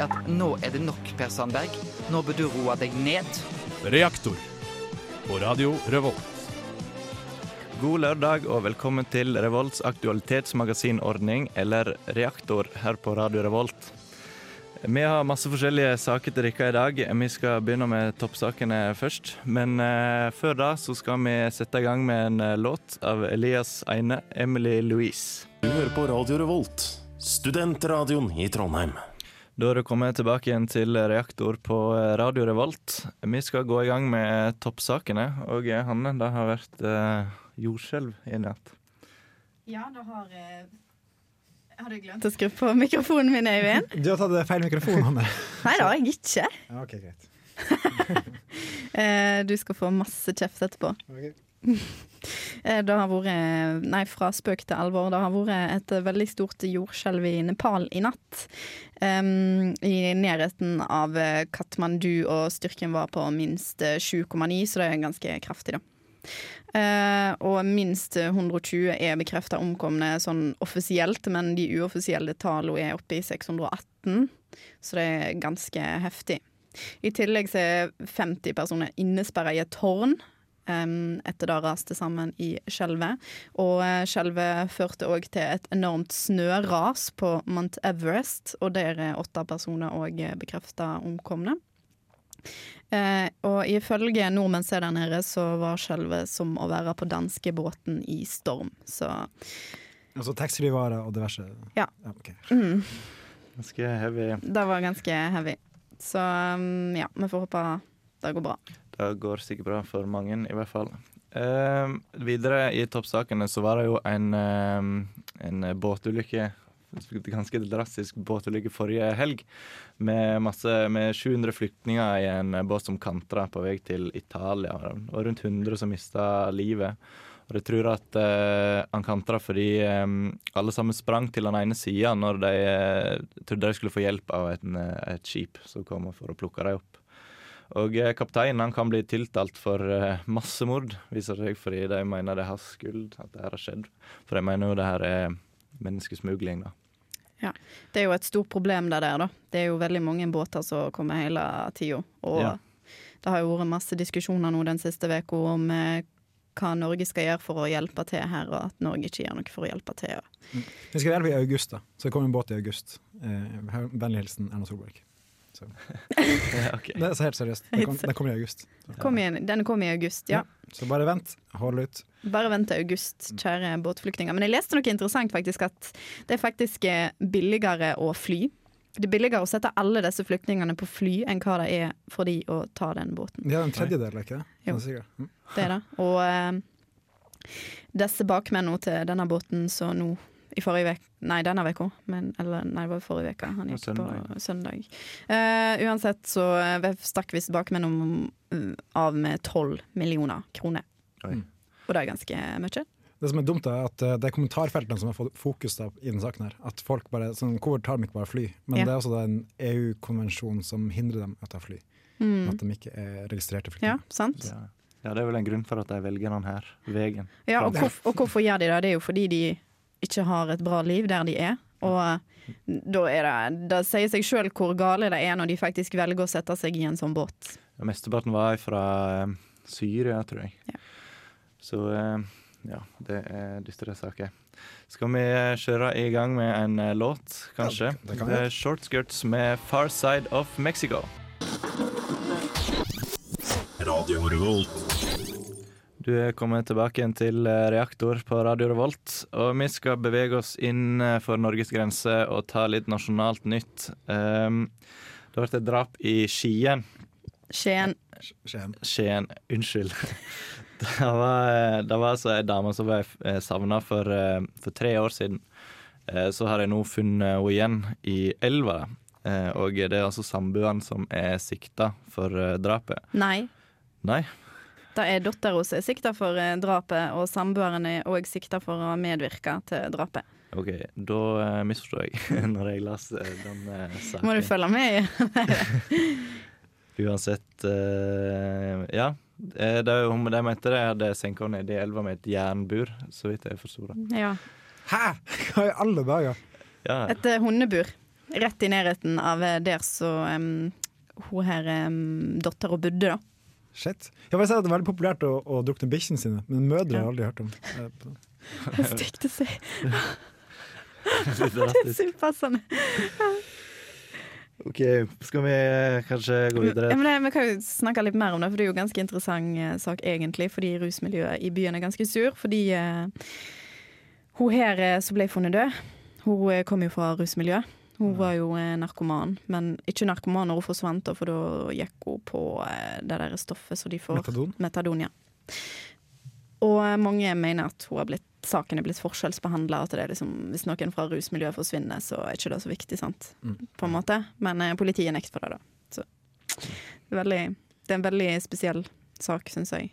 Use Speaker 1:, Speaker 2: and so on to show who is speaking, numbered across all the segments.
Speaker 1: er at nå er det nok, Per Sandberg. Nå bør du roe deg ned.
Speaker 2: Reaktor på Radio Revolt.
Speaker 3: God lørdag og velkommen til Revolts aktualitetsmagasinordning, eller Reaktor, her på Radio Revolt. Vi har masse forskjellige saker til dere i dag. Vi skal begynne med toppsakene først. Men uh, før da så skal vi sette i gang med en uh, låt av Elias Eine, 'Emily Louise'.
Speaker 4: Du hører på Radio Revolt, studentradioen i Trondheim.
Speaker 3: Da er det kommet tilbake igjen til reaktor på eh, Radio Revolt. Vi skal gå i gang med toppsakene. Og Hanne, det har vært eh, jordskjelv i natt.
Speaker 5: Ja, det har har du glemt å skru på mikrofonen min, Øyvind?
Speaker 6: Du har tatt feil mikrofon, Hanne.
Speaker 5: Nei, det har jeg ikke.
Speaker 6: Ja, ok, greit.
Speaker 5: du skal få masse kjeft etterpå. Okay. Det har vært Nei, fra spøk til alvor. Det har vært et veldig stort jordskjelv i Nepal i natt. Um, I nærheten av Katmandu, og styrken var på minst 7,9, så det er ganske kraftig, da. Uh, og minst 120 er bekrefta omkomne sånn offisielt, men de uoffisielle tallene er oppe i 618, så det er ganske heftig. I tillegg så er 50 personer innesperra i et tårn etter det raste sammen i skjelvet. Og uh, skjelvet førte òg til et enormt snøras på Mount Everest, og der er åtte personer òg bekrefta omkomne. Eh, og ifølge nordmenn som er der nede, så var skjelvet som å være på danskebåten i storm. Så
Speaker 6: Altså taxfree-varer og diverse?
Speaker 5: Ja.
Speaker 6: ja okay.
Speaker 5: mm.
Speaker 3: Ganske heavy.
Speaker 5: Det var ganske heavy. Så ja, vi får håpe det går bra.
Speaker 3: Det går sikkert bra for mange, i hvert fall. Eh, videre i toppsakene så var det jo en, eh, en båtulykke ganske drastisk båtulykke forrige helg. Med, masse, med 700 flyktninger i en båt som kantra på vei til Italia. Og rundt 100 som mista livet. Og jeg tror at eh, han kantra fordi eh, alle sammen sprang til den ene sida når de eh, trodde de skulle få hjelp av et, et skip som kom for å plukke dem opp. Og eh, kapteinen han kan bli tiltalt for eh, massemord, viser seg, fordi de mener det er hans skyld at det her har skjedd. For de mener jo det her er menneskesmugling, da.
Speaker 5: Ja. Det er jo et stort problem det der, da. Det er jo veldig mange båter som kommer hele tida. Og ja. det har jo vært masse diskusjoner nå den siste uka om eh, hva Norge skal gjøre for å hjelpe til her, og at Norge ikke gjør noe for å hjelpe til.
Speaker 6: Mm. Vi skal hjelpe i august, da. Så det kommer en båt i august. Eh, Vennlig hilsen Erna Solberg. Så.
Speaker 3: ja, okay.
Speaker 6: Det så helt seriøst. Den, kom, den kommer i august.
Speaker 5: Kom igjen, den kommer i august, ja.
Speaker 6: ja. Så bare vent. Hold ut.
Speaker 5: Bare vent til august, kjære båtflyktninger. Men jeg leste noe interessant, faktisk. At det er faktisk eh, billigere å fly. Det er billigere å sette alle disse flyktningene på fly enn hva det er for de å ta den båten.
Speaker 6: Ja, en tredjedel, er ikke det?
Speaker 5: Jo, mm. det er det. Og eh, disse bakmennene til denne båten som nå i forrige uke Nei, denne uka. Eller nei, det var forrige uke. Han gikk søndag. på søndag. Uh, uansett så uh, stakk visst bakmennene uh, av med tolv millioner kroner. Mm. Og det er ganske mye.
Speaker 6: Det som er dumt, er at uh, det er kommentarfeltene som har fått fokus da, i denne saken. her. At folk bare, sånn, Hvorfor tar de ikke bare fly? Men ja. det er også en EU-konvensjon som hindrer dem å ta fly. Mm. At de ikke er registrerte flyktninger.
Speaker 5: Ja, sant.
Speaker 3: Ja. ja, det er vel en grunn for at de velger denne veien.
Speaker 5: Ja, og, hvorf og hvorfor gjør de det? Det er jo fordi de ikke har et bra liv der de er. Og da er det Det sier seg sjøl hvor gale det er når de faktisk velger å sette seg i en sånn båt.
Speaker 3: Ja, Mesteparten var fra uh, Syria, tror jeg. Ja. Så uh, ja, det er dystre saker. Skal vi kjøre i gang med en låt, kanskje? Ja, det, kan er Short Skirts med 'Far Side of Mexico'. Radio Revolt. Du er kommet tilbake igjen til eh, Reaktor på Radio Revolt. Og vi skal bevege oss innenfor Norges grense og ta litt nasjonalt nytt. Um, det har vært et drap i Skien.
Speaker 5: Skien.
Speaker 6: Skien.
Speaker 3: Skien. Unnskyld. Det var, det var altså ei dame som ble eh, savna for, eh, for, tre år siden. Så har jeg nå funnet henne igjen i elva. Eh, og det er altså samboeren som er sikta for eh, drapet.
Speaker 5: Nei.
Speaker 3: Nei?
Speaker 5: Det er dattera er sikta for eh, drapet, og samboeren er òg sikta for å medvirke til drapet.
Speaker 3: OK, da uh, misforstår jeg når jeg las uh, den uh, saken.
Speaker 5: Må du følge med?
Speaker 3: Uansett uh, Ja. Det jo, de mente de hadde senka henne ned i elva med et jernbur, så vidt jeg forsto det.
Speaker 5: Ja.
Speaker 6: Hæ?! Hva i alle dager?
Speaker 3: Ja.
Speaker 5: Et hundebur rett i nærheten av der så um, hun her um, dattera bodde, da.
Speaker 6: Shit. Jeg vil si at Det er veldig populært å, å drukne bikkjene sine, men mødre har jeg aldri hørt om. Eh,
Speaker 5: Stygt å si. Det er så upassende.
Speaker 3: OK, skal vi eh, kanskje gå videre?
Speaker 5: Men, men det, vi kan jo snakke litt mer om det, for det er jo en ganske interessant eh, sak egentlig. Fordi rusmiljøet i byen er ganske sur. Fordi uh, hun her som ble funnet død, hun kom jo fra rusmiljø. Hun var jo eh, narkoman, men ikke narkoman når hun forsvant, for da gikk hun på eh, det der stoffet som de får
Speaker 6: Metadon?
Speaker 5: Metadon, ja. Og eh, mange mener at hun har blitt, saken er blitt forskjellsbehandla. At det er liksom, hvis noen fra rusmiljøet forsvinner, så er ikke det så viktig, sant.
Speaker 6: Mm.
Speaker 5: På en måte. Men eh, politiet nekter for det, da. Så det er, veldig, det er en veldig spesiell sak, syns jeg.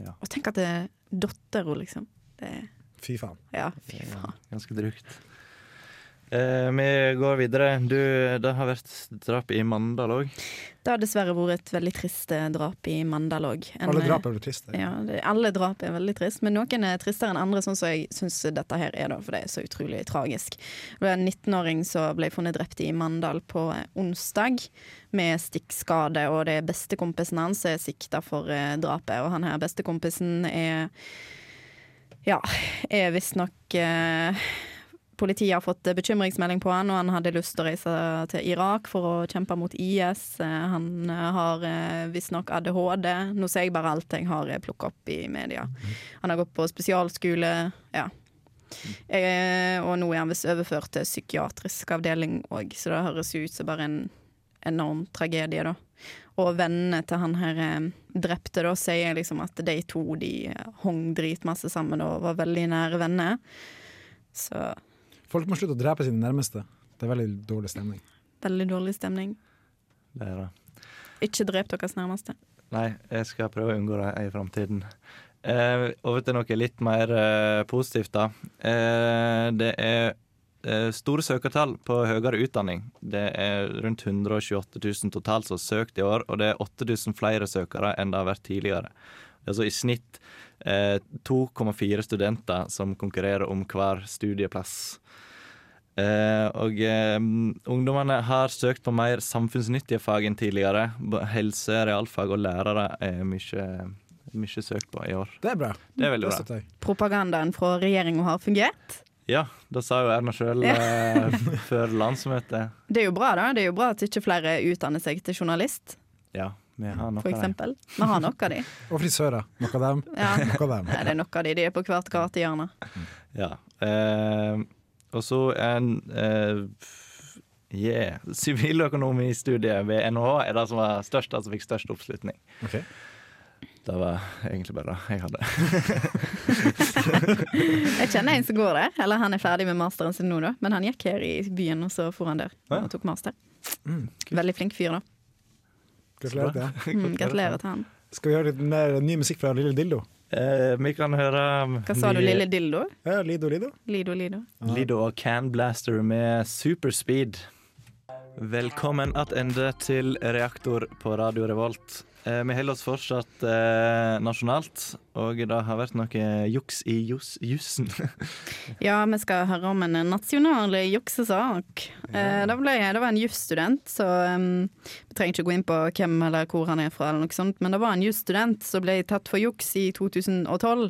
Speaker 3: Ja.
Speaker 5: Og tenk at det er dattera, liksom. Det er,
Speaker 6: Fy faen.
Speaker 5: ja, fy faen.
Speaker 3: Ganske drygt. Eh, vi går videre. Du, det har vært drap i Mandal òg.
Speaker 5: Det har dessverre vært et veldig trist eh, drap i Mandal òg.
Speaker 6: Alle drap er veldig triste.
Speaker 5: Ja, det, alle drap er veldig trist, men noen er tristere enn andre, sånn som jeg syns dette her er, da, for det er så utrolig tragisk. Det var en 19-åring som ble funnet drept i Mandal på eh, onsdag med stikkskade, og det er bestekompisen hans som er sikta for eh, drapet, og han her bestekompisen er ja, er visstnok eh, Politiet har fått bekymringsmelding på han, og han hadde lyst til å reise til Irak for å kjempe mot IS. Eh, Han eh, har eh, visstnok ADHD. Nå ser jeg bare alt jeg har plukka opp i media. Han har gått på spesialskole, ja. Eh, og nå er han visst overført til psykiatrisk avdeling òg, så det høres jo ut som bare en enorm tragedie, da. Og vennene til han her eh, drepte da sier liksom at de to de hong dritmasse sammen og var veldig nære venner. Så
Speaker 6: Folk må slutte å drepe sine nærmeste. Det er veldig dårlig stemning.
Speaker 5: veldig dårlig stemning.
Speaker 3: Det er det.
Speaker 5: Ikke drep deres nærmeste.
Speaker 3: Nei, jeg skal prøve å unngå det i framtiden. Eh, over til noe litt mer eh, positivt, da. Eh, det er eh, store søkertall på høyere utdanning. Det er rundt 128 000 totalt som har søkt i år, og det er 8000 flere søkere enn det har vært tidligere. Er altså i snitt eh, 2,4 studenter som konkurrerer om hver studieplass. Eh, og eh, ungdommene har søkt på mer samfunnsnyttige fag enn tidligere. Helse, realfag og lærere er mye, mye søkt på i år.
Speaker 6: Det er bra.
Speaker 3: Det er veldig bra.
Speaker 5: Propagandaen fra regjeringa har fungert.
Speaker 3: Ja, det sa jo Erna sjøl
Speaker 5: Ja.
Speaker 3: eh, før landsmøtet.
Speaker 5: Det er jo bra, da. Det er jo bra at ikke flere utdanner seg til journalist,
Speaker 3: Ja, vi har nok
Speaker 5: for
Speaker 3: av
Speaker 5: dem. Vi har nok av de.
Speaker 6: Og frisører. Nok av dem.
Speaker 5: Ja.
Speaker 6: Nok av dem.
Speaker 5: Nei, det er nok av de. De er på hvert gatehjørne.
Speaker 3: Ja. Eh, og så en eh, Yeah. Siviløkonomistudiet ved NHH er det som var størst, altså fikk størst oppslutning.
Speaker 6: Okay.
Speaker 3: Det var egentlig bare det jeg hadde.
Speaker 5: Jeg kjenner en som går der. Eller han er ferdig med masteren sin nå, da. Men han gikk her i byen, og så for han der og tok master.
Speaker 6: Mm,
Speaker 5: Veldig flink fyr, da.
Speaker 6: Gratulerer til han.
Speaker 5: Mm, gratulerer til han.
Speaker 6: Skal vi høre litt mer ny musikk fra Lille Dildo?
Speaker 3: Eh, vi kan høre
Speaker 5: Hva sa du, lille dildo?
Speaker 6: Ja, Lido Lido.
Speaker 5: Lido, Lido.
Speaker 3: Lido og Can Blaster med Superspeed. Velkommen attende til Reaktor på Radio Revolt. Eh, vi holder oss fortsatt eh, nasjonalt, og det har vært noe juks i jus, jussen.
Speaker 5: Ja, vi skal høre om en nasjonal juksesak. Eh, det, ble, det var en jusstudent, så um, Vi trenger ikke gå inn på hvem eller hvor han er fra, eller noe sånt, men det var en jusstudent som ble tatt for juks i 2012.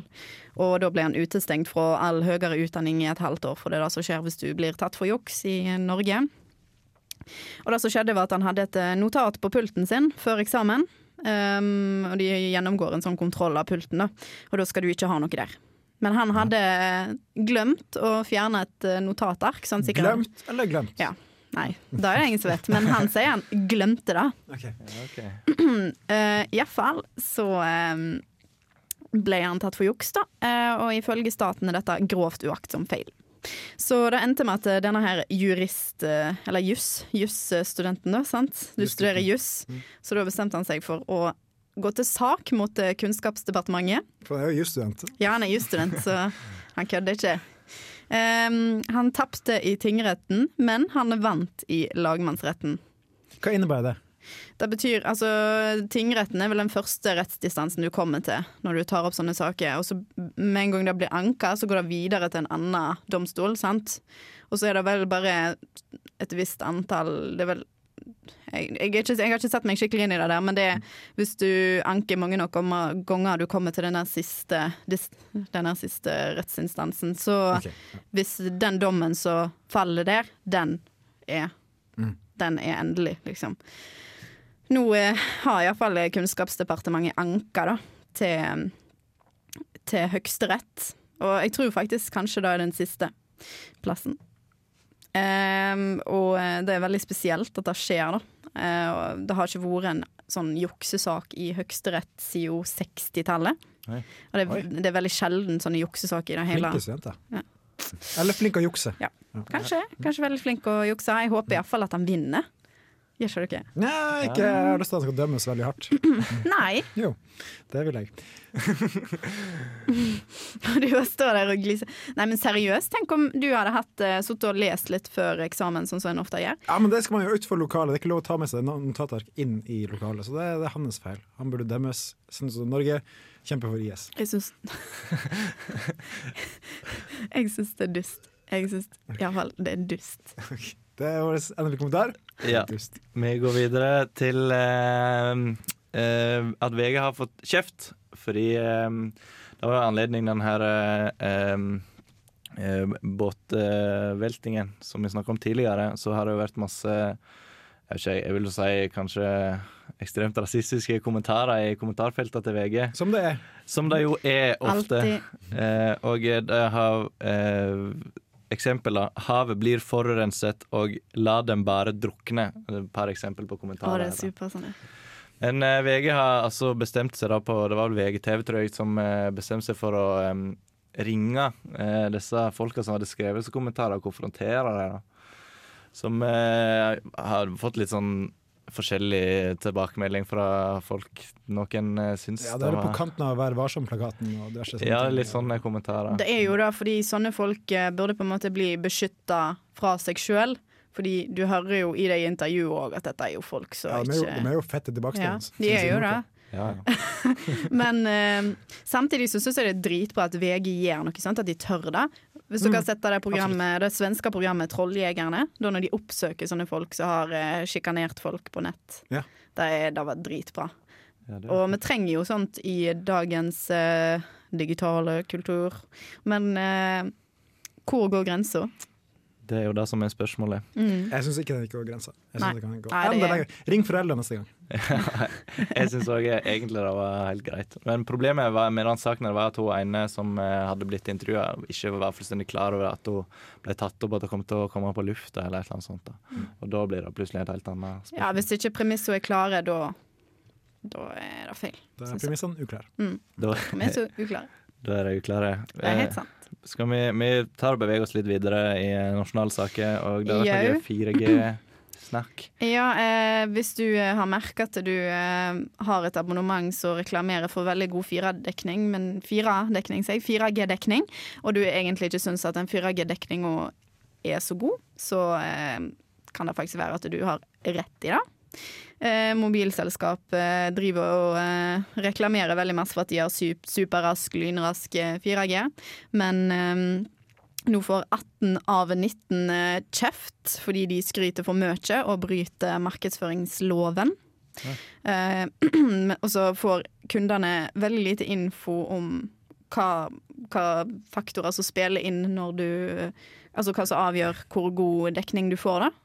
Speaker 5: Og da ble han utestengt fra all høyere utdanning i et halvt år, for det er det som skjer hvis du blir tatt for juks i Norge. Og det som skjedde var at han hadde et eh, notat på pulten sin før eksamen. Um, og de gjennomgår en sånn kontroll av pulten, da. og da skal du ikke ha noe der. Men han hadde glemt å fjerne et eh, notatark. Sånn
Speaker 6: Glemt eller glemt?
Speaker 5: Ja. Nei, da er det ingen som vet. Men han sier han glemte det.
Speaker 6: Ok.
Speaker 5: Uh, Iallfall så um, ble han tatt for juks, da. Uh, og ifølge staten er dette grovt uaktsom feil. Så det endte med at denne her jurist, eh, eller juss, jusstudenten, da, sant. Du studerer juss, så da bestemte han seg for å gå til sak mot eh, Kunnskapsdepartementet.
Speaker 6: For han er jo jusstudent.
Speaker 5: Ja, han er jusstudent, så han kødder ikke. Um, han tapte i tingretten, men han vant i lagmannsretten.
Speaker 6: Hva innebærer det?
Speaker 5: Det betyr, altså Tingretten er vel den første rettsdistansen du kommer til når du tar opp sånne saker. Og så Med en gang det blir anka, så går det videre til en annen domstol. sant? Og så er det vel bare et visst antall Det er vel jeg, jeg, ikke, jeg har ikke sett meg skikkelig inn i det der, men det er hvis du anker mange nok ganger du kommer til denne siste, denne siste rettsinstansen, så
Speaker 6: okay.
Speaker 5: hvis den dommen som faller der, den er
Speaker 6: Mm.
Speaker 5: Den er endelig, liksom. Nå eh, har iallfall Kunnskapsdepartementet anka da, til, til Høyesterett. Og jeg tror faktisk kanskje da er den siste plassen. Um, og eh, det er veldig spesielt at det skjer, da. Uh, det har ikke vært en sånn juksesak i Høyesterett siden 60-tallet. Og det, det er veldig sjelden sånne juksesaker i det hele
Speaker 6: tatt.
Speaker 5: Ja.
Speaker 6: Eller flink å jukse.
Speaker 5: Ja. Kanskje, kanskje veldig flink å jukse. Jeg håper iallfall at han vinner. Gjør ikke?
Speaker 6: Nei, ikke jeg har lyst til at han skal dømmes veldig hardt.
Speaker 5: Nei!
Speaker 6: Jo, det vil jeg.
Speaker 5: Du bare står der og gliser. Nei, men seriøst, tenk om du hadde hatt uh, sittet og lest litt før eksamen, sånn som en ofte gjør.
Speaker 6: Ja, men Det skal man jo utenfor lokalet. Det er ikke lov å ta med seg notatark inn i lokalet. Så det, det er hans feil. Han burde dømmes. Sånn som Norge kjemper for IS.
Speaker 5: Jeg syns Jeg syns det er dust. Jeg syns iallfall det er dust.
Speaker 6: Det er vår endelige kommentar.
Speaker 3: Ja. Vi går videre til eh, eh, at VG har fått kjeft fordi eh, det var anledning den her eh, eh, båtveltingen som vi snakket om tidligere, så har det jo vært masse jeg, ikke, jeg vil si kanskje ekstremt rasistiske kommentarer i kommentarfeltene til VG.
Speaker 6: Som det er.
Speaker 3: Som det jo er ofte.
Speaker 5: Alltid.
Speaker 3: Eh, og det har eh, Eksempler. Havet blir forurenset, og la dem bare drukne. Et par eksempel på
Speaker 5: Å,
Speaker 3: kommentarer.
Speaker 5: det er
Speaker 3: her, da.
Speaker 5: super sånn.
Speaker 3: Men eh, VG har altså bestemt seg da på Det var vel VGTV, tror jeg, som eh, bestemte seg for å um, ringe uh, disse folka som hadde skrevet kommentarer, og konfrontere dem. Som uh, har fått litt sånn forskjellig tilbakemelding fra folk. Noen eh, syns
Speaker 6: Ja, det er på kanten av Vær varsom-plakaten. og diverse sånne
Speaker 3: Ja, litt sånne kommentarer.
Speaker 5: Det er jo da fordi sånne folk eh, burde på en måte bli beskytta fra seg sjøl. Fordi du hører jo i det intervjuet òg at dette er jo folk som
Speaker 6: Ja, de, er jo,
Speaker 5: ikke
Speaker 6: de er jo fette
Speaker 5: ja. De er jo det.
Speaker 3: Ja, ja.
Speaker 5: Men eh, samtidig så syns jeg det er dritbra at VG gjør noe sånt, at de tør det. Hvis dere har sett det, programmet, det svenske programmet Trolljegerne, da når de oppsøker sånne folk som har eh, sjikanert folk på nett.
Speaker 6: Ja.
Speaker 5: Det, er, det var dritbra.
Speaker 3: Ja, det-
Speaker 5: Og vi trenger jo sånt i dagens eh, digitale kultur. Men eh, hvor går grensa?
Speaker 3: Det er jo det som er spørsmålet.
Speaker 5: Mm.
Speaker 6: Jeg syns ikke det går grensa. Ring foreldre neste gang.
Speaker 3: jeg syns òg egentlig det var helt greit. Men problemet var, med den saken var at hun ene som eh, hadde blitt intervjua, ikke var fullstendig klar over at hun ble tatt opp at hun kom til å komme på lufta, eller et eller annet sånt. Da. Og da blir det plutselig et helt annet spørsmål.
Speaker 5: Ja, hvis ikke premissene er klare, da da er det feil.
Speaker 6: Da er premissene uklare.
Speaker 3: Da,
Speaker 5: er uklare.
Speaker 3: da er det uklare.
Speaker 5: Det er helt sant.
Speaker 3: Skal vi, vi tar og beveger oss litt videre i nasjonalsaker, og det er noe 4G-snakk.
Speaker 5: Ja, eh, hvis du eh, har merket at du eh, har et abonnement som reklamerer for veldig god 4-dekning, men 4-dekning, sier jeg, 4G-dekning, og du egentlig ikke syns at den 4G-dekninga er så god, så eh, kan det faktisk være at du har rett i det. Eh, mobilselskap eh, driver og eh, reklamerer veldig masse for at de har sup superrask, lynrask eh, 4G, men eh, nå får 18 av 19 eh, kjeft fordi de skryter for mye og bryter markedsføringsloven. Eh, og så får kundene veldig lite info om hva, hva faktorer som spiller inn når du Altså hva som avgjør hvor god dekning du får, da.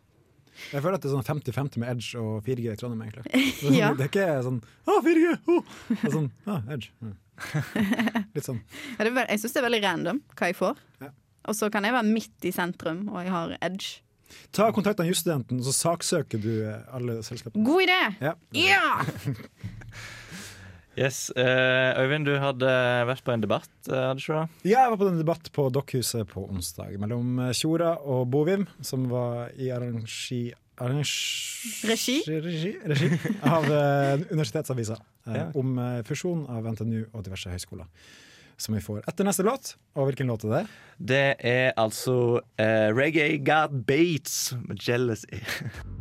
Speaker 6: Jeg føler at det er sånn 50-50 med Edge og 4G i Trondheim, egentlig. Det er, sånn,
Speaker 5: Ja.
Speaker 6: det er ikke sånn Å, 4G! Oh! Det er sånn ah, Edge. Mm. Litt sånn.
Speaker 5: Ja, det er jeg syns det er veldig random hva jeg får.
Speaker 6: Ja.
Speaker 5: Og så kan jeg være midt i sentrum, og jeg har edge.
Speaker 6: Ta kontakt med jusstudenten, så saksøker du eh, alle selskapene.
Speaker 5: God idé!
Speaker 6: Ja.
Speaker 5: Ja!
Speaker 3: Yes, eh, Øyvind, du hadde vært på en debatt, eh, hadde du ikke det?
Speaker 6: Ja, jeg var på en debatt på Dokkhuset på onsdag mellom eh, Tjora og Bovim, som var i arrangi... arrangi
Speaker 5: Regi?
Speaker 6: regi, regi av Universitetsavisa.
Speaker 3: Ja.
Speaker 6: Om fusjon av NTNU og diverse høyskoler. Som vi får etter neste låt. Og hvilken låt er det?
Speaker 3: Det er altså uh, Reggae Got Beats med Jealousy.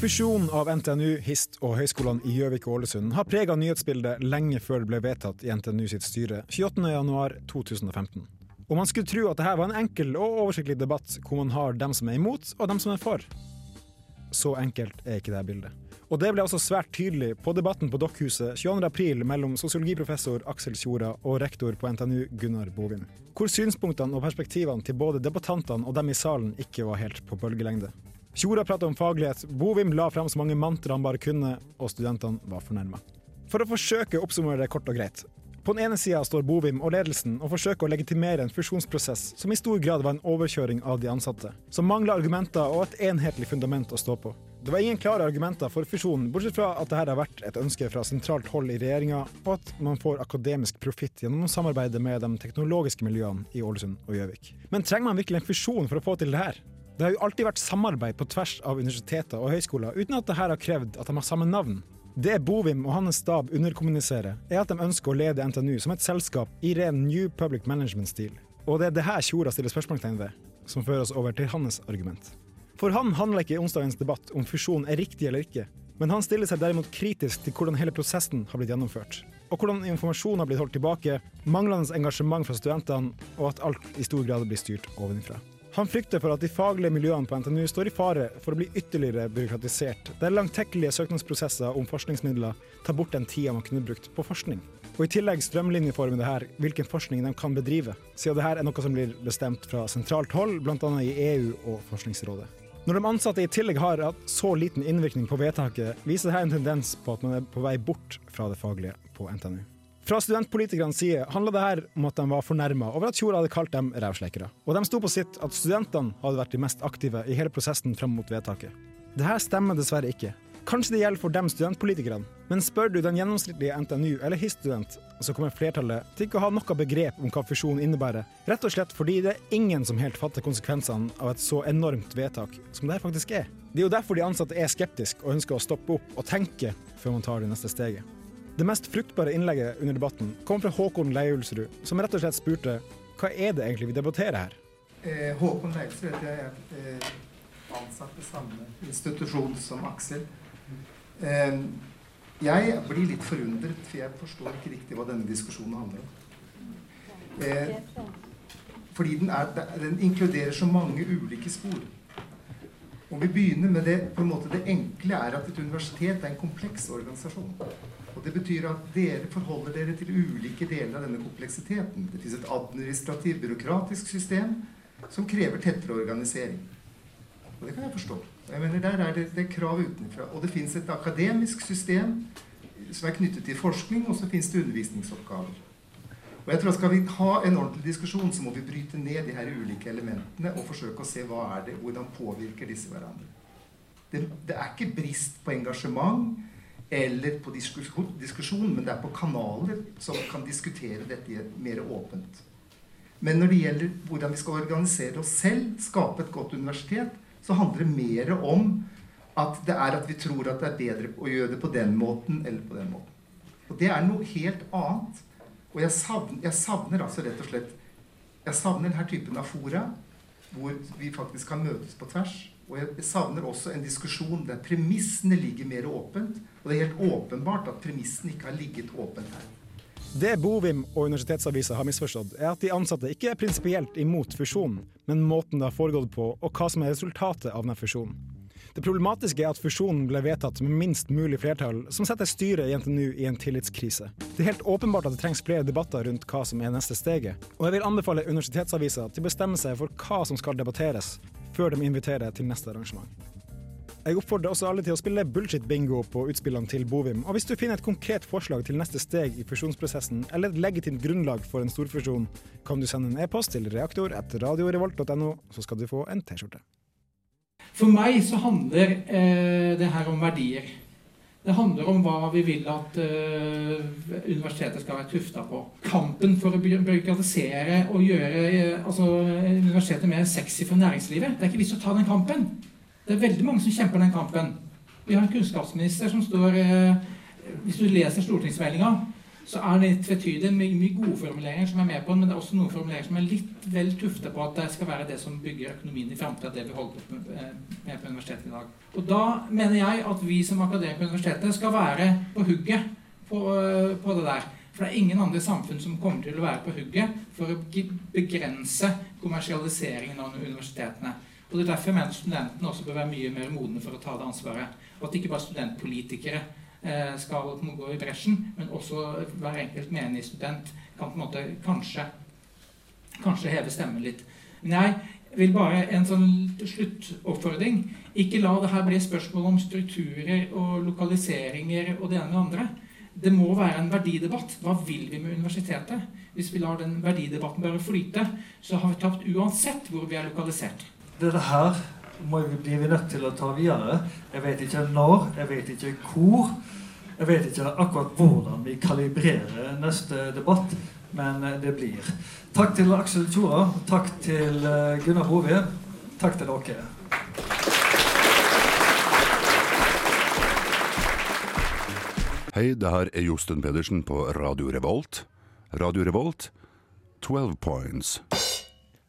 Speaker 6: Fusjonen av NTNU, HIST og høyskolene i Gjøvik og Ålesund har prega nyhetsbildet lenge før det ble vedtatt i NTNU sitt styre 28.1.2015. Og man skulle tro at dette var en enkel og oversiktlig debatt hvor man har dem som er imot og dem som er for. Så enkelt er ikke dette bildet. Og det ble også svært tydelig på debatten på Dokkhuset 22.4 mellom sosiologiprofessor Aksel Tjora og rektor på NTNU Gunnar Bovim, hvor synspunktene og perspektivene til både debattantene og dem i salen ikke var helt på bølgelengde. Tjora pratet om faglighet, Bovim la frem så mange mantra han bare kunne, og studentene var fornærma. For å forsøke å oppsummere det kort og greit. På den ene sida står Bovim og ledelsen og forsøker å legitimere en fusjonsprosess som i stor grad var en overkjøring av de ansatte, som mangla argumenter og et enhetlig fundament å stå på. Det var ingen klare argumenter for fusjonen, bortsett fra at dette har vært et ønske fra sentralt hold i regjeringa, og at man får akademisk profitt gjennom å samarbeide med de teknologiske miljøene i Ålesund og Gjøvik. Men trenger man virkelig en fusjon for å få til det her? Det har jo alltid vært samarbeid på tvers av universiteter og høyskoler, uten at dette har krevd at de har samme navn. Det Bovim og hans stab underkommuniserer, er at de ønsker å lede NTNU som et selskap i ren New Public Management-stil. Og det er det her Tjora stiller spørsmålstegn ved, som fører oss over til hans argument. For han handler ikke i onsdagens debatt om fusjon er riktig eller ikke, men han stiller seg derimot kritisk til hvordan hele prosessen har blitt gjennomført. Og hvordan informasjon har blitt holdt tilbake, manglende engasjement fra studentene, og at alt i stor grad blir styrt ovenfra. Han frykter for at de faglige miljøene på NTNU står i fare for å bli ytterligere byråkratisert, der langtekkelige søknadsprosesser om forskningsmidler tar bort den tida man kunne brukt på forskning. Og i tillegg strømlinjeformer det her hvilken forskning de kan bedrive, siden det her er noe som blir bestemt fra sentralt hold, bl.a. i EU og Forskningsrådet. Når de ansatte i tillegg har hatt så liten innvirkning på vedtaket, viser dette en tendens på at man er på vei bort fra det faglige på NTNU. Fra studentpolitikernes side handla det her om at de var fornærma over at Tjora hadde kalt dem rævsleikere, Og de sto på sitt at studentene hadde vært de mest aktive i hele prosessen frem mot vedtaket. Det her stemmer dessverre ikke. Kanskje det gjelder for dem studentpolitikerne, men spør du den gjennomsnittlige NTNU- eller HIS-student, så kommer flertallet til ikke å ha noe begrep om hva fusjonen innebærer, rett og slett fordi det er ingen som helt fatter konsekvensene av et så enormt vedtak som det her faktisk er. Det er jo derfor de ansatte er skeptiske og ønsker å stoppe opp og tenke før man tar det neste steget. Det mest fruktbare innlegget under debatten kom fra Håkon Leiulsrud, som rett og slett spurte hva er det egentlig vi debatterer her?
Speaker 7: Eh, Håkon Leiulsrud heter jeg. Jeg er eh, ansatt ved samme institusjon som Aksel. Eh, jeg blir litt forundret, for jeg forstår ikke riktig hva denne diskusjonen handler om. Eh, fordi den, er, den inkluderer så mange ulike spor. Om vi begynner med det, på en måte det enkle, er at et universitet er en kompleks organisasjon. Og Det betyr at dere forholder dere til ulike deler av denne kompleksiteten. Det finnes et administrativt, byråkratisk system som krever tettere organisering. Og det kan jeg forstå. Jeg mener, Der er det, det er krav utenfra. Og det finnes et akademisk system som er knyttet til forskning, og så finnes det undervisningsoppgaver. Og jeg tror Skal vi ha en ordentlig diskusjon, så må vi bryte ned de her ulike elementene og forsøke å se hva er det, hvordan påvirker disse hverandre. Det, det er ikke brist på engasjement eller på diskusjon, men det er på kanaler som kan diskutere dette mer åpent. Men når det gjelder hvordan vi skal organisere oss selv, skape et godt universitet, så handler det mer om at det er at vi tror at det er bedre å gjøre det på den måten eller på den måten. Og det er noe helt annet. Og jeg savner, jeg savner altså rett og slett Jeg savner denne typen av fora hvor vi faktisk kan møtes på tvers. Og jeg savner også en diskusjon der premissene ligger mer åpent. Og det er helt åpenbart at premissene ikke har ligget åpent her.
Speaker 6: Det Bovim og Universitetsavisa har misforstått, er at de ansatte ikke er prinsipielt imot fusjonen, men måten det har foregått på, og hva som er resultatet av denne fusjonen. Det problematiske er at fusjonen ble vedtatt med minst mulig flertall, som setter styret i NTNU i en tillitskrise. Det er helt åpenbart at det trengs flere debatter rundt hva som er neste steget, og jeg vil anbefale Universitetsavisa til å bestemme seg for hva som skal debatteres, før de inviterer til neste arrangement. Jeg oppfordrer også alle til å spille bullshit-bingo på utspillene til Bovim, og hvis du finner et konkret forslag til neste steg i fusjonsprosessen, eller et legitimt grunnlag for en storfusjon, kan du sende en e-post til reaktor etter radiorevolt.no, så skal du få en T-skjorte.
Speaker 8: For meg så handler eh, det her om verdier. Det handler om hva vi vil at eh, universitetet skal være tufta på. Kampen for å byråkratisere og gjøre eh, altså, universitetet mer sexy for næringslivet. Det er ikke vits å ta den kampen. Det er veldig mange som kjemper den kampen. Vi har en kunnskapsminister som står uh, Hvis du leser stortingsmeldinga, så er det litt tvetydig. Mye, mye gode formuleringer som er med på den, men det er også noen formuleringer som er litt vel tufte på at det skal være det som bygger økonomien i framtida, det vi holder på med, med på universitetet i dag. Og da mener jeg at vi som akademikere på universitetet skal være på hugget på, på, det der. For det er ingen andre samfunn som kommer til å være på hugget for å begrense kommersialiseringen av universitetene. Og Det er derfor jeg mener studentene også bør være mye mer modne for å ta det ansvaret. Og at ikke bare studentpolitikere Eh, skal gå i bresjen, men også hver enkelt menighetsstudent kan på en måte kanskje, kanskje heve stemmen litt. Men jeg vil bare en sånn sluttoppfordring. Ikke la det her bli spørsmål om strukturer og lokaliseringer og det ene med det andre. Det må være en verdidebatt. Hva vil vi med universitetet? Hvis vi lar den verdidebatten bare flyte, så har vi tapt uansett hvor vi er lokalisert.
Speaker 9: Dette her må blir vi nødt til å ta videre. Jeg vet ikke når, jeg vet ikke hvor. Jeg vet ikke akkurat hvordan vi kalibrerer neste debatt, men det blir. Takk til Aksel Tjora. Takk til eh, Gunnar Bove. Takk til dere.
Speaker 10: Hei, det her er Josten Pedersen på Radio Revolt. Radio Revolt, 12 points.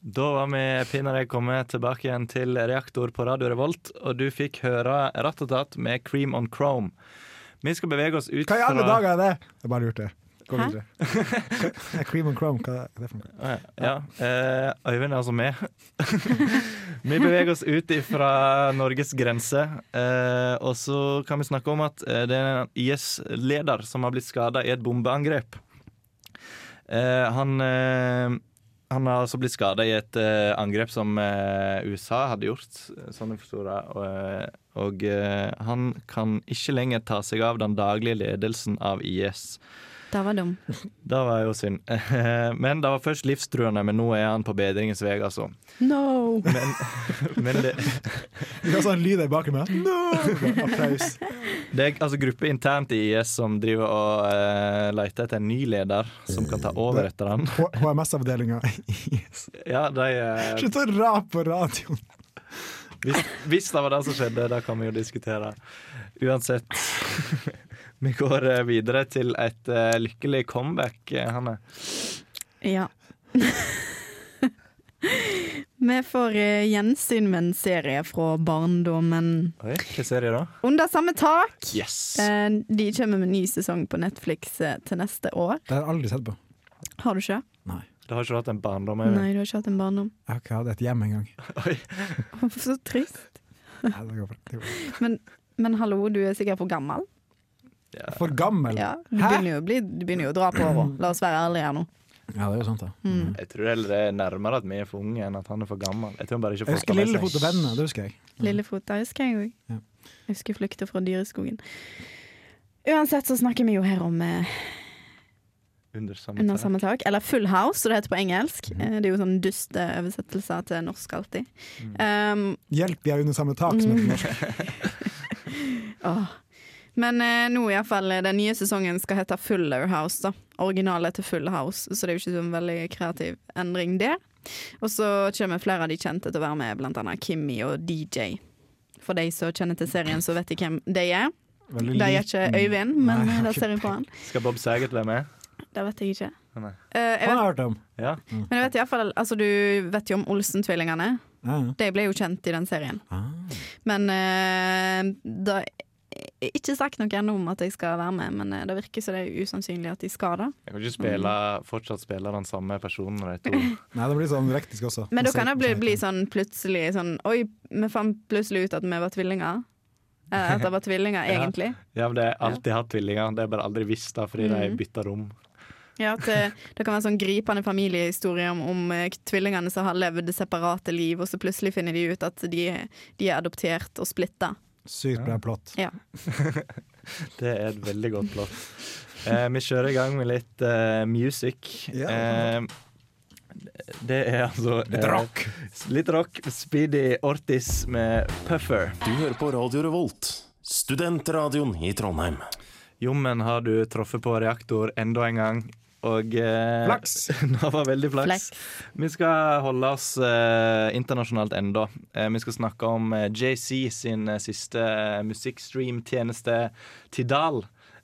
Speaker 3: Da var vi pinadø kommet tilbake igjen til Reaktor på Radio Revolt, og du fikk høre Rattetat med Cream on Chrome. Vi skal bevege oss ut
Speaker 6: fra Hva i alle dager er det? Jeg bare lurte.
Speaker 3: Hæ?
Speaker 6: Cream on Chrome, hva er det for noe?
Speaker 3: Ja, eh, Øyvind er altså med. vi beveger oss ut fra Norges grense, eh, og så kan vi snakke om at eh, det er en IS-leder som har blitt skada i et bombeangrep. Eh, han eh, han har altså blitt skada i et uh, angrep som uh, USA hadde gjort, sånn jeg forstår det. Og, eh, og uh, han kan ikke lenger ta seg av den daglige ledelsen av IS.
Speaker 5: Det var dum.
Speaker 3: Det var jo synd. Men det var først livstruende, men nå er han på bedringens vei, altså.
Speaker 5: No!
Speaker 3: Men, men det
Speaker 6: Vi har sånn lyd i bakgrunnen. No! Applaus.
Speaker 3: Det er altså gruppe internt i IS som driver og uh, leter etter en ny leder som kan ta over etter han.
Speaker 6: HMS-avdelinga i IS.
Speaker 3: Ja, de uh,
Speaker 6: Slutt å rape på radioen!
Speaker 3: Hvis, hvis, det var det som skjedde, da kan vi jo diskutere. Uansett. Vi går eh, videre til et uh, lykkelig comeback, eh, Hanne.
Speaker 5: Ja. Vi får uh, gjensyn med en serie fra barndommen.
Speaker 3: Oi, Hva serie da?
Speaker 5: Under samme tak.
Speaker 3: Yes.
Speaker 5: Uh, de kommer med ny sesong på Netflix til neste år.
Speaker 6: Det har jeg aldri sett på.
Speaker 5: Har du ikke?
Speaker 6: Nei.
Speaker 3: Du har ikke hatt en barndom?
Speaker 5: Nei, du har ikke hatt en barndom.
Speaker 6: Jeg har ikke hatt et hjem engang.
Speaker 5: Så trist. Nei, det er men, men hallo, du er sikkert for gammel?
Speaker 6: For gammel?
Speaker 5: Ja, du, begynner jo, bli, du begynner jo å dra på åra. La oss være ærlige her nå.
Speaker 6: Ja, det er jo sant, da.
Speaker 5: Mm.
Speaker 3: Jeg tror det er nærmere at vi er for unge enn at han er for gammel. Jeg, tror bare ikke
Speaker 6: jeg husker Lillefot og vennene, det husker jeg.
Speaker 5: Lillefot, det husker jeg òg. Ja. Jeg husker Flykte fra dyreskogen. Uansett så snakker vi jo her om eh,
Speaker 3: under samme,
Speaker 5: Under samme tak. Eller Full House, som det heter på engelsk.
Speaker 6: Mm.
Speaker 5: Det er jo sånn duste oversettelser til norsk alltid. Mm. Um,
Speaker 6: Hjelp, vi er under samme tak, som heter norsk.
Speaker 5: oh. Men eh, nå iallfall den nye sesongen skal hete Fuller House. da Originalet til Full House, så det er jo ikke sånn veldig kreativ endring det. Og så kommer flere av de kjente til å være med, blant annet Kimmy og DJ. For de som kjenner til serien, så vet de hvem de er. De er ikke Øyvind, men Nei, det ser jeg på han.
Speaker 3: Skal Bob Saget være med?
Speaker 5: Det vet jeg ikke.
Speaker 3: Uh,
Speaker 6: jeg vet, om.
Speaker 3: Ja.
Speaker 5: Mm. Men jeg vet iallfall altså, du vet jo om Olsen-tvillingene. Ja. De ble jo kjent i den serien.
Speaker 6: Ah.
Speaker 5: Men uh, da ikke sagt noe ennå om at jeg skal være med, men det virker så det er usannsynlig at de skal det.
Speaker 3: Jeg kan ikke spille, fortsatt spille den samme personen. De to.
Speaker 6: Nei, det blir sånn rektisk også.
Speaker 5: Men da kan det bli, bli, sånn plutselig sånn Oi, vi fant plutselig ut at vi var tvillinger. At det var tvillinger, egentlig.
Speaker 3: Ja, men det har alltid hatt tvillinger, det har bare aldri visst det fordi mm. de bytta rom.
Speaker 5: Ja, at det, det, kan være sånn gripende familiehistorie om, om tvillingene som har levd separate liv, og så plutselig finner de ut at de, de er adoptert og splitta.
Speaker 6: Sykt bra plott.
Speaker 5: Ja.
Speaker 3: det er et veldig godt plott. Eh, vi kjører i gang med litt eh, music. Ja. Eh, det er altså
Speaker 6: Litt rock.
Speaker 3: litt rock. Speedy Ortis med Puffer.
Speaker 4: Du hører på Radio Revolt, Studentradioen i Trondheim.
Speaker 3: Jommen har du truffet på reaktor enda en gang. Og eh,
Speaker 6: Flaks.
Speaker 3: det var veldig flaks.
Speaker 5: Flaks.
Speaker 3: Vi skal holde oss eh, internasjonalt enda. Eh, vi skal snakke om eh, JC sin eh, siste eh, musikkstream-tjeneste Tidal.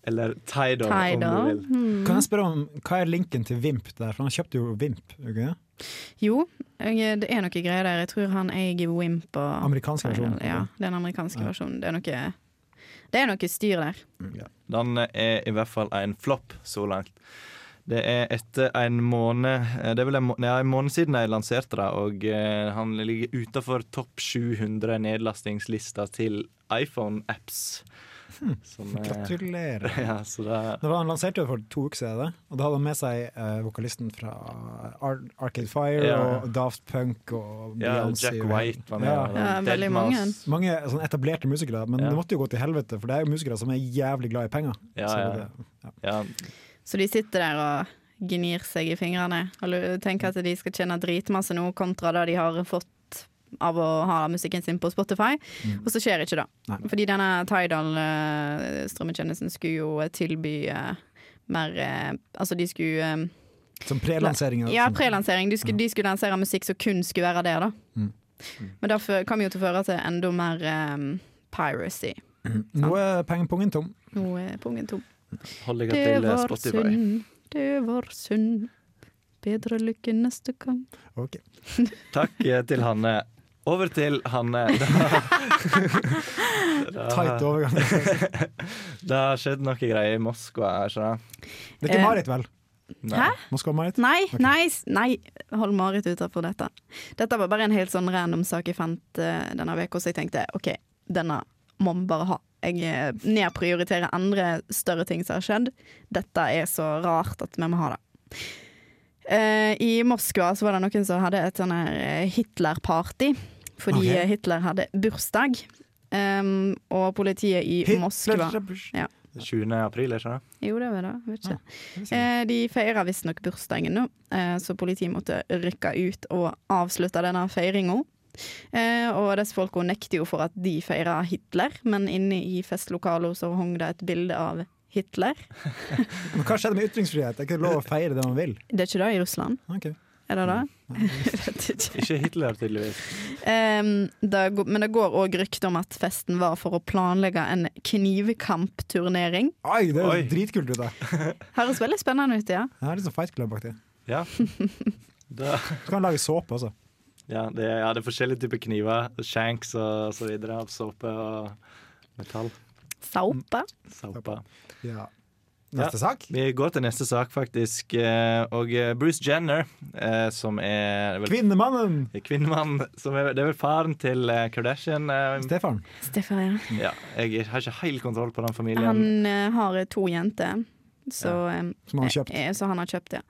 Speaker 3: Eller Tidal, om du vil.
Speaker 5: Hmm.
Speaker 6: Kan jeg spørre om Hva er linken til Vimp der? For han kjøpte jo Vimp. Okay?
Speaker 5: Jo, det er noe greier der. Jeg tror han eier Wimp og
Speaker 6: Amerikansk versjon.
Speaker 5: Ja, den amerikanske versjonen. Det er noe, det er noe styr der.
Speaker 3: Den er i hvert fall en flopp så langt. Det er etter en måned eh, Det er vel en, ja, en måned siden jeg lanserte det, og eh, han ligger utenfor topp 700 nedlastingslista til iPhone-apps. Eh,
Speaker 6: Gratulerer.
Speaker 3: Ja, så det,
Speaker 6: Det var Han lanserte jo for to uker siden, det. og da hadde han med seg eh, vokalisten fra Ar Arcade Fire
Speaker 3: Ja.
Speaker 6: og Daft Punk og
Speaker 3: Ja,
Speaker 6: Beyoncé.
Speaker 3: Jack White var med,
Speaker 6: Ja.
Speaker 3: Ja, veldig
Speaker 5: mange.
Speaker 6: Mange sånn etablerte musikere, men
Speaker 3: Ja.
Speaker 6: det måtte jo gå til helvete, for det er jo musikere som er jævlig glad i penger.
Speaker 3: Ja,
Speaker 6: Så
Speaker 3: ja.
Speaker 5: Så de sitter der og gnir seg i fingrene og tenker at de skal tjene dritmasse nå, kontra det de har fått av å ha musikken sin på Spotify.
Speaker 6: Mm.
Speaker 5: Og så skjer ikke det.
Speaker 6: Nei.
Speaker 5: Fordi denne Tidal-strømmetjenesten skulle jo tilby eh, mer eh, Altså, de skulle eh,
Speaker 6: Som prelansering.
Speaker 5: Ja,
Speaker 6: som-
Speaker 5: prelansering. De skulle, de skulle lansere musikk som kun skulle være der, da.
Speaker 6: Mm.
Speaker 5: Men derfor kan vi jo til å føre til enda mer um, piracy.
Speaker 6: Nå er pengepungen tom.
Speaker 5: Nå er pungen tom.
Speaker 3: Hold deg
Speaker 5: Det
Speaker 3: til
Speaker 5: var
Speaker 3: Spotify.
Speaker 5: synd, det var synd. Bedre lykke neste kamp.
Speaker 6: Ok.
Speaker 3: Takk eh, til Hanne. Over til Hanne.
Speaker 6: Tight overgang.
Speaker 3: det har skjedd noe greier i Moskva, ikke det?
Speaker 6: Det er ikke
Speaker 5: Eh,
Speaker 6: Marit, vel?
Speaker 5: Hæ?
Speaker 6: Moskva-Marit?
Speaker 5: Nei,
Speaker 6: okay.
Speaker 5: nei, nei, hold Marit utenfor dette. Dette var bare en helt sånn random sak jeg fant uh, denne uka, så jeg tenkte OK, denne må vi bare ha. Jeg eh, nedprioriterer andre større ting som har skjedd. Dette er så rart at vi må ha det. Uh, I Moskva så var det noen som hadde et sånn her eh, Hitler-party, fordi
Speaker 6: Ok.
Speaker 5: eh, Hitler hadde bursdag. Um, og politiet i
Speaker 6: Hitler
Speaker 5: Moskva ja.
Speaker 3: 20. april, er ikke det?
Speaker 5: Jo, det var det. Vet ikke.
Speaker 6: det ser
Speaker 5: Eh, de feira visstnok bursdagen nå, uh, så politiet måtte rykke ut og avslutte denne feiringa. Eh, og disse folka nekter jo for at de feira Hitler, men inne i festlokalet så hang det et bilde av Hitler.
Speaker 6: Men hva skjedde med ytringsfrihet? Det er ikke lov å feire det man vil.
Speaker 5: Det er ikke det i Russland?
Speaker 6: Okay.
Speaker 5: Er det det? Ikke.
Speaker 3: Ikke Hitler, tydeligvis.
Speaker 5: Um, det, går- men det går òg rykter om at festen var for å planlegge en knivkampturnering.
Speaker 6: Oi, det er
Speaker 3: Oi.
Speaker 6: dritkult ut, det.
Speaker 5: Høres veldig spennende ut, ja.
Speaker 6: Det er litt sånn Fight Club-aktig.
Speaker 3: Ja.
Speaker 6: du kan lage såpe også.
Speaker 3: Ja, det, ja, det er forskjellige typer kniver. Shanks og så videre. Av såpe og metall.
Speaker 5: Saupe.
Speaker 3: Saupe.
Speaker 6: Ja. Neste
Speaker 3: Ja,
Speaker 6: sak?
Speaker 3: Vi går til neste sak, faktisk. Eh, Og eh, Bruce Jenner, eh, som er vel-
Speaker 6: Kvinnemannen!
Speaker 3: Kvinnemannen, Som er, det er vel faren til Kardashian.
Speaker 6: Stefan.
Speaker 5: Stefan, ja.
Speaker 3: Ja, jeg har ikke helt kontroll på den familien.
Speaker 5: Han har to jenter, så, ja.
Speaker 6: Som han har kjøpt.
Speaker 5: så han har kjøpt, ja.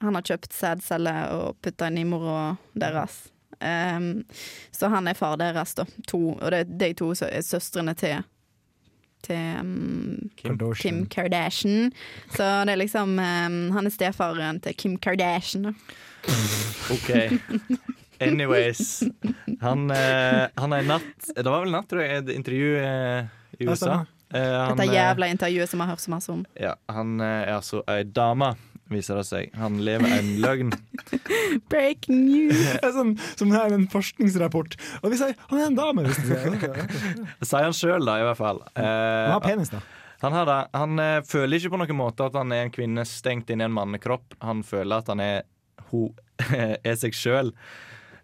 Speaker 5: Han har kjøpt sædceller og putta inn i mora deres. Um, så han er far deres, da. To, og det er de to som er søstrene til til um,
Speaker 3: Kim.
Speaker 5: Kim Kardashian. Så det er liksom um, Han er stefaren til Kim Kardashian. Da.
Speaker 3: OK. Anyways. Han, uh, han er i natt Det var vel natt, tror jeg, et intervju uh, i USA. Eh, han,
Speaker 5: Dette jævla intervjuet som vi har hørt så masse om.
Speaker 3: Ja, han er altså ei dame, viser det seg. Han lever en løgn.
Speaker 5: Breaking news!
Speaker 6: Det er sånn, som det er en forskningsrapport. Og vi sier han er en dame! Hvis.
Speaker 3: Det sier han sjøl, da, i hvert fall. Eh,
Speaker 6: Han har penis, da.
Speaker 3: Han, har det. han eh, føler ikke på noen måte at han er en kvinne stengt inn i en mannekropp. Han føler at han er hun er seg sjøl.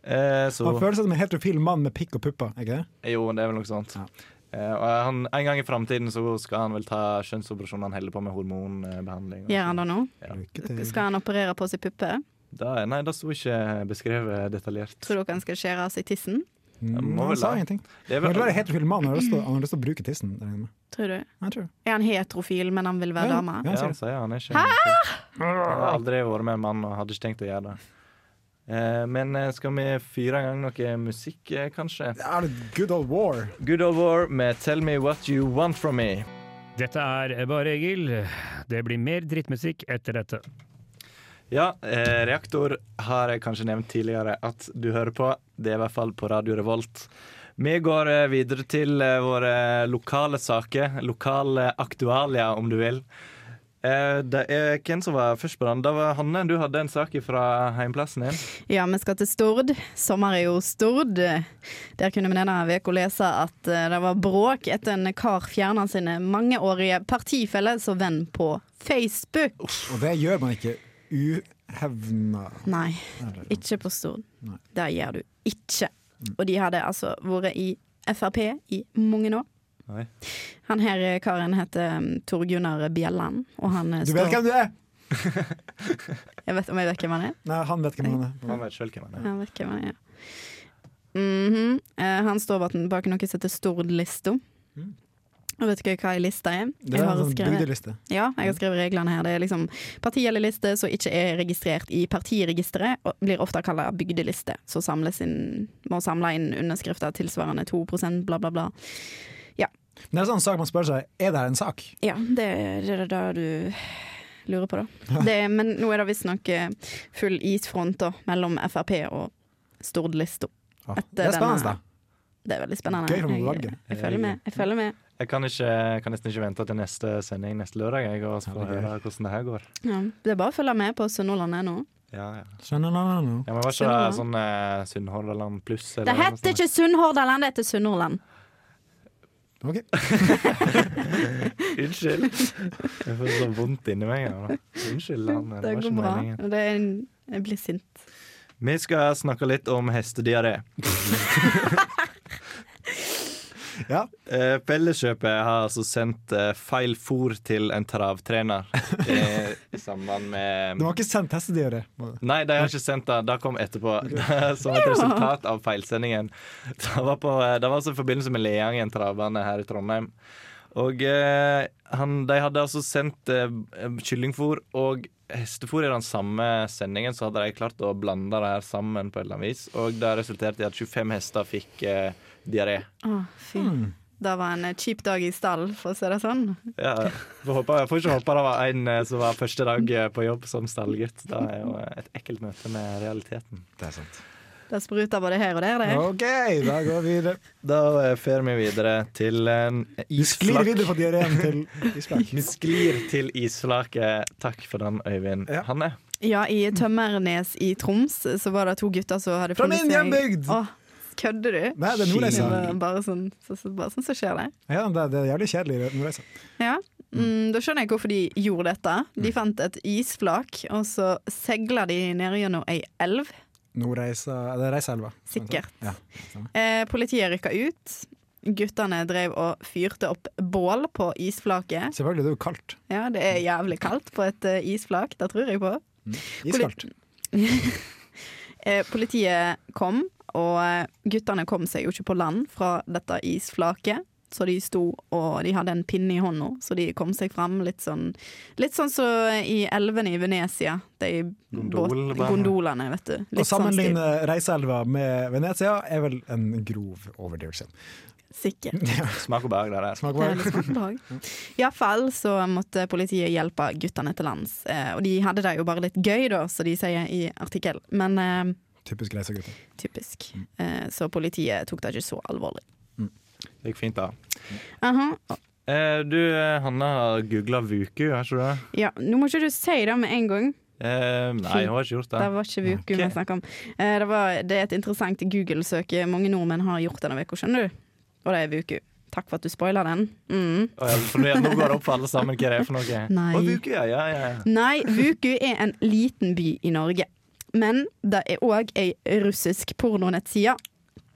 Speaker 3: Eh,
Speaker 6: Han føler seg som en heterofil mann med pikk og pupper. Ikke det?
Speaker 3: Jo, det er vel noe sånt. Eh, og han, en gang i framtiden så skal han vel ta kjønnsoperasjon. Han holder på med hormonbehandling.
Speaker 5: Gjør han det nå?
Speaker 3: Ja.
Speaker 5: Skal han operere på seg puppe?
Speaker 3: Da, nei, det sto ikke beskrevet detaljert.
Speaker 5: Tror dere han skal skjære av seg tissen?
Speaker 6: Mm, han
Speaker 3: vel
Speaker 6: sa ingenting.
Speaker 3: Det
Speaker 6: var en heterofil mann. Han har lyst til å- han har lyst til å bruke tissen. jeg.
Speaker 5: Tror du?
Speaker 6: Jeg tror.
Speaker 5: Er han heterofil, men han vil være
Speaker 6: Ja,
Speaker 5: dame?
Speaker 6: ja.
Speaker 3: Ja, han sier han er ikke Han har aldri vært med en mann og hadde ikke tenkt å gjøre det. Eh, men eh, skal vi fyre i gang noe musikk, eh, kanskje?
Speaker 6: Det er good old war.
Speaker 3: Good Old War med 'Tell Me What You Want From Me'.
Speaker 11: Dette er bare Egil. Det blir mer drittmusikk etter dette.
Speaker 3: Ja, eh, Reaktor har jeg kanskje nevnt tidligere at du hører på. Det er i hvert fall på Radio Revolt. Vi går videre til våre lokale saker. Lokale aktualia, om du vil. Eh, Det er hvem som var først på den? Det var Hanne, du hadde en sak fra heimplassen din.
Speaker 5: Ja, vi skal til Stord. Sommer er jo Stord. Der kunne vi denne uka lese at eh, det var bråk etter en kar fjerna sine mangeårige partifelle som venn på Facebook.
Speaker 6: Og det gjør man ikke uhevna.
Speaker 5: Nei, ikke på Stord.
Speaker 6: Nei.
Speaker 5: Det gjør du ikke. Og de hadde altså vært i Frp i mange år.
Speaker 3: Oi.
Speaker 5: Han her eh, karen heter um, Tor Gunnar Bjelland, og han eh,
Speaker 6: Du vet hvem du er!
Speaker 5: Jeg vet om jeg vet hvem han er?
Speaker 6: Nei, han vet hvem han er.
Speaker 3: Han vet sjøl hvem han er.
Speaker 5: Han vet hvem han er. Mhm. eh, han står bak, noe som heter Stord-lista. Og vet ikke hva ei liste er?
Speaker 6: Det er en sånn
Speaker 5: skrevet-
Speaker 6: bygdeliste.
Speaker 5: Ja, jeg har skrevet reglene her. Det er liksom parti eller liste som ikke er registrert i partiregisteret, og blir ofte kalt bygdeliste. Så inn, må samle inn underskrifter tilsvarende 2 bla, bla, bla. Ja.
Speaker 6: Men det er sånn sak man spør seg Er det her en sak.
Speaker 5: Ja, det, er det du lurer på, da. Det, men nå er det visstnok eh, full isfront da, mellom Frp og Stord Listo.
Speaker 6: Ja,
Speaker 5: Etter
Speaker 6: det er spennende,
Speaker 5: denne-
Speaker 6: da.
Speaker 5: Det er veldig spennende.
Speaker 6: Gøy for
Speaker 5: Jeg,
Speaker 6: valget.
Speaker 5: jeg, følger med. Jeg følger med.
Speaker 3: Jeg kan, ikke, kan nesten ikke vente til neste sending neste lørdag jeg, og få høre hvordan det her går.
Speaker 5: Ja, det er bare å følge med på Sunnhordland.no.
Speaker 3: Ja, ja.
Speaker 6: Skjønner?
Speaker 3: Ja, men var ikke det sånn eh, Sunnhordland pluss?
Speaker 5: Det heter ikke Sunnhordland, det heter Sunnhordland.
Speaker 3: Unnskyld. Jeg får så vondt inni meg. Ja. Unnskyld. Han, det,
Speaker 5: Det
Speaker 3: var
Speaker 5: går
Speaker 3: ikke
Speaker 5: bra.
Speaker 3: meningen.
Speaker 5: Det er en, jeg blir sint.
Speaker 3: Vi skal snakke litt om hestediaré.
Speaker 6: Ja.
Speaker 3: Eh, Felleskjøpet har altså sendt eh, feil fôr til en travtrener eh, i samband med
Speaker 6: De har ikke sendt hestedyret?
Speaker 3: Nei, de har ikke sendt det. Det kom etterpå. Som et resultat av feilsendingen. Det var, på, det var altså i forbindelse med Leangen travbane her i Trondheim. Og eh, han, de hadde altså sendt eh, kyllingfôr og hestefôr i den samme sendingen. Så hadde de klart å blande det her sammen på et eller annet vis. Og det resulterte i at 25 hester fikk eh, diaré.
Speaker 5: Oh, fy. Det var en eh, kjip dag i stall, for å si det sånn.
Speaker 3: Ja, får, håpe, jeg får ikke håpe det var en eh, som var første dag eh, på jobb som stallgutt. Det er jo et ekkelt møte med realiteten.
Speaker 6: Det er sant.
Speaker 5: Det spruter både her og der, det.
Speaker 6: OK, da går vi videre.
Speaker 3: Da fer vi videre til en
Speaker 6: Vi sklir videre på diareen til isflak.
Speaker 3: Vi sklir til isflaket. Takk for den, Øyvind. Hanne?
Speaker 5: Ja, i Tømmernes i Troms så var det to gutter som hadde
Speaker 6: Fra min hjembygd!
Speaker 5: Åh, kødder du?
Speaker 6: Nei, det er Nordreisa.
Speaker 5: Bare sånn så, så, bare sånn så skjer det.
Speaker 6: Ja, det, det er jævlig kjedelig Nordreisa.
Speaker 5: Ja. Mm, da skjønner jeg hvorfor de gjorde dette. De
Speaker 6: Mm.
Speaker 5: fant et isflak, og så seila de ned gjennom ei elv.
Speaker 6: Nordreisa er Reisaelva.
Speaker 5: Sikkert.
Speaker 6: Ja.
Speaker 5: Eh, politiet rykka ut. Guttene drev og fyrte opp bål på isflaket.
Speaker 6: Selvfølgelig, det er jo kaldt.
Speaker 5: Ja, det er jævlig kaldt på et uh, isflak, det tror jeg på.
Speaker 6: Iskaldt.
Speaker 5: Eh, politiet kom, og eh, guttene kom seg jo ikke på land fra dette isflaket. Så de sto og de hadde en pinne i hånda, så de kom seg fram litt sånn Litt sånn som i elvene i Venezia. De båt-
Speaker 6: Gondolbane.
Speaker 5: gondolene, vet du.
Speaker 6: Å
Speaker 5: sammenligne sånn
Speaker 6: Reiseelva med Venezia er vel en grov overdrivelse.
Speaker 5: Sikkert.
Speaker 3: Smak og behag, det der.
Speaker 6: Smak og
Speaker 5: Det er
Speaker 6: behag.
Speaker 5: litt smak og behag. Iallfall så måtte politiet hjelpe guttene til lands. Eh, og de hadde det jo bare litt gøy, da, som de sier i artikkel. Men eh,
Speaker 6: Typisk reisegutter.
Speaker 5: typisk. Eh, så politiet tok det ikke så alvorlig.
Speaker 3: Det gikk fint, da.
Speaker 5: Aha.
Speaker 3: Eh, du, Hanna, Hanne har googla Vuku, har ikke du det?
Speaker 5: Ja, nå må ikke du si det med en gang.
Speaker 3: Eh, nei, jeg har ikke gjort det.
Speaker 5: Det var ikke Vuku vi snakket om. Eh, det, var, det er et interessant Google-søk mange nordmenn har gjort denne uka, skjønner du. Og det er Vuku. Takk for at du spoila den. Mm.
Speaker 3: Oh, ja, for nå, nå går det opp for alle sammen hva det er for noe.
Speaker 5: Nei.
Speaker 3: Oh, Vuku, ja, ja, ja.
Speaker 5: Nei, Vuku er en liten by i Norge. Men det er òg ei russisk pornonettside.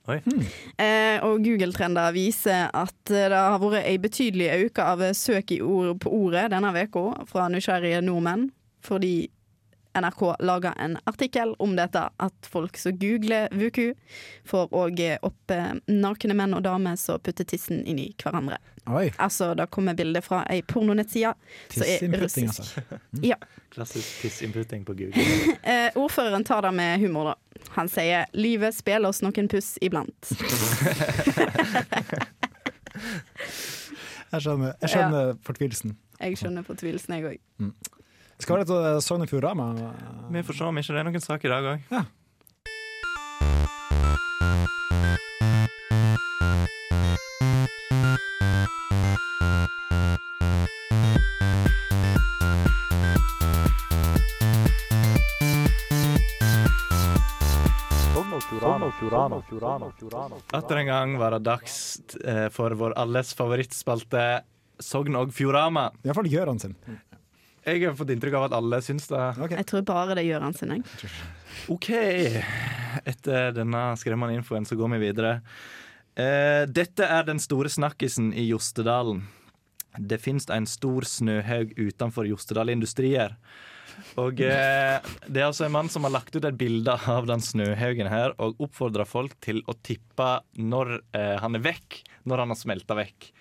Speaker 3: Hmm.
Speaker 5: Eh, og Google-trender viser at det har vært ei betydelig økning av søk i ord på ordet denne uka fra nysgjerrige nordmenn, fordi NRK laga en artikkel om dette, at folk som googler Vuku, får òg opp eh, nakne menn og damer som putter tissen inn i hverandre.
Speaker 6: Oi.
Speaker 5: Altså, det kommer bildet fra ei pornonettside som er russisk.
Speaker 6: altså.
Speaker 5: Ja.
Speaker 3: Klassisk tissinputting på Google.
Speaker 5: Eh, ordføreren tar det med humor, da. Han sier 'livet spiller oss noen puss iblant'.
Speaker 6: Jeg skjønner, jeg skjønner fortvilelsen.
Speaker 5: Jeg skjønner fortvilelsen, jeg òg.
Speaker 6: Det skal være eh, litt Sogn og Fjordane.
Speaker 3: Eh, vi får se om ikke det er noen sak i dag òg.
Speaker 6: Ja.
Speaker 3: Atter en gang var det dags eh, for vår alles favorittspalte Sogn og Fjordama.
Speaker 6: Iallfall Gøran sin.
Speaker 3: Jeg har fått inntrykk av at alle syns det.
Speaker 5: Jeg tror bare det gjør han sin, jeg.
Speaker 3: OK. Etter denne skremmende infoen så går vi videre. Eh, dette er den store snakkisen i Jostedalen. Det finnes en stor snøhaug utenfor Jostedal Industrier. Og eh, Det er altså en mann som har lagt ut et bilde av den snøhaugen her og oppfordra folk til å tippe når eh, han er vekk, når han har smelta vekk.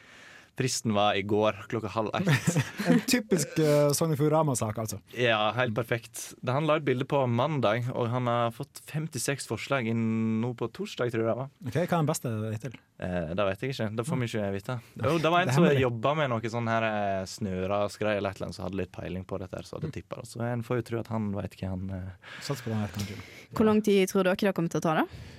Speaker 3: Fristen var i går klokka halv ett.
Speaker 6: En typisk uh, Sogn og Fjordane-sak, altså.
Speaker 3: Ja, helt perfekt. Da Han la ut bilde på mandag, og han har fått 56 forslag inn nå på torsdag, tror jeg det var.
Speaker 6: Ok, Hva er den beste hittil?
Speaker 3: Eh, det vet jeg ikke. Det får vi ikke vite. Jo, det var en
Speaker 6: Det
Speaker 3: som jobba med noe sånn her eh, snørasgreier eller et eller annet, som hadde litt peiling på dette, så hadde tippa det. Så en får jo tro at han veit hva han eh,
Speaker 6: Sats på den her, kanskje.
Speaker 5: Hvor lang tid tror dere det kommer til å ta, da?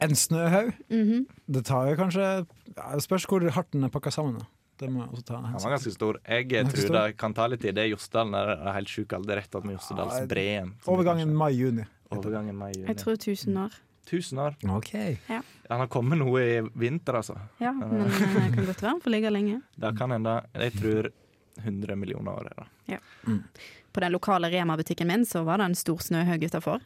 Speaker 6: En snøhaug?
Speaker 5: Mhm.
Speaker 6: Det tar jo kanskje Det spørs hvor hardt den er pakka sammen. Da. Det må jeg også ta
Speaker 3: Han var ganske stor. Jeg eh, tror
Speaker 6: stor.
Speaker 3: det kan ta litt tid. Det er Jostedalen der er helt sjuk. Det er rett ved Jostedalsbreen.
Speaker 6: Overgangen mai-juni.
Speaker 3: Overgangen mai-juni.
Speaker 5: Jeg tror 1000 år.
Speaker 3: 1000 år.
Speaker 6: Ok.
Speaker 5: Ja,
Speaker 3: Han har kommet noe i vinter, altså.
Speaker 5: ja men eh, det kan godt være han får ligge lenge.
Speaker 3: Det kan hende. Jeg tror 100 millioner år. er det.
Speaker 5: Ja. På den lokale Rema-butikken min så var det en stor snøhaug utafor.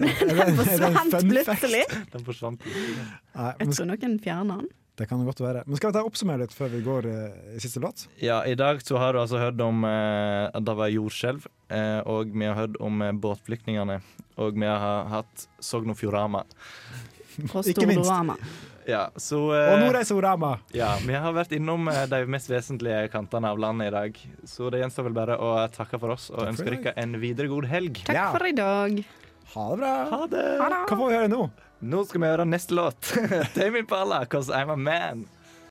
Speaker 5: Men
Speaker 6: det-
Speaker 5: den forsvant plutselig.
Speaker 3: Den forsvant.
Speaker 6: Nei,
Speaker 5: Jeg tror noen fjerna den.
Speaker 6: det kan godt være. Men skal vi ta oppsummere litt før vi går eh, i siste låt?
Speaker 3: Ja, I dag så har du altså hørt om eh, at det var jordskjelv, eh, og vi har hørt om eh, båtflyktningene. Og vi har hatt Sogn og Fjordama.
Speaker 5: Og
Speaker 6: Ikke minst.
Speaker 5: Stordorama.
Speaker 3: Ja, så
Speaker 6: Og Nordreisorama!
Speaker 3: Ja, vi har vært innom eh, de mest vesentlige kantene av landet i dag. Så det gjenstår vel bare å takke for oss og
Speaker 6: Takk for
Speaker 3: ønske
Speaker 6: i
Speaker 3: dere en videre god helg.
Speaker 5: Takk for i dag.
Speaker 6: Ha det bra!
Speaker 3: Ha det!
Speaker 6: Hva får vi høre nå?
Speaker 3: Nå skal vi høre neste låt. Tame Impala, 'Cause I'm a Man'.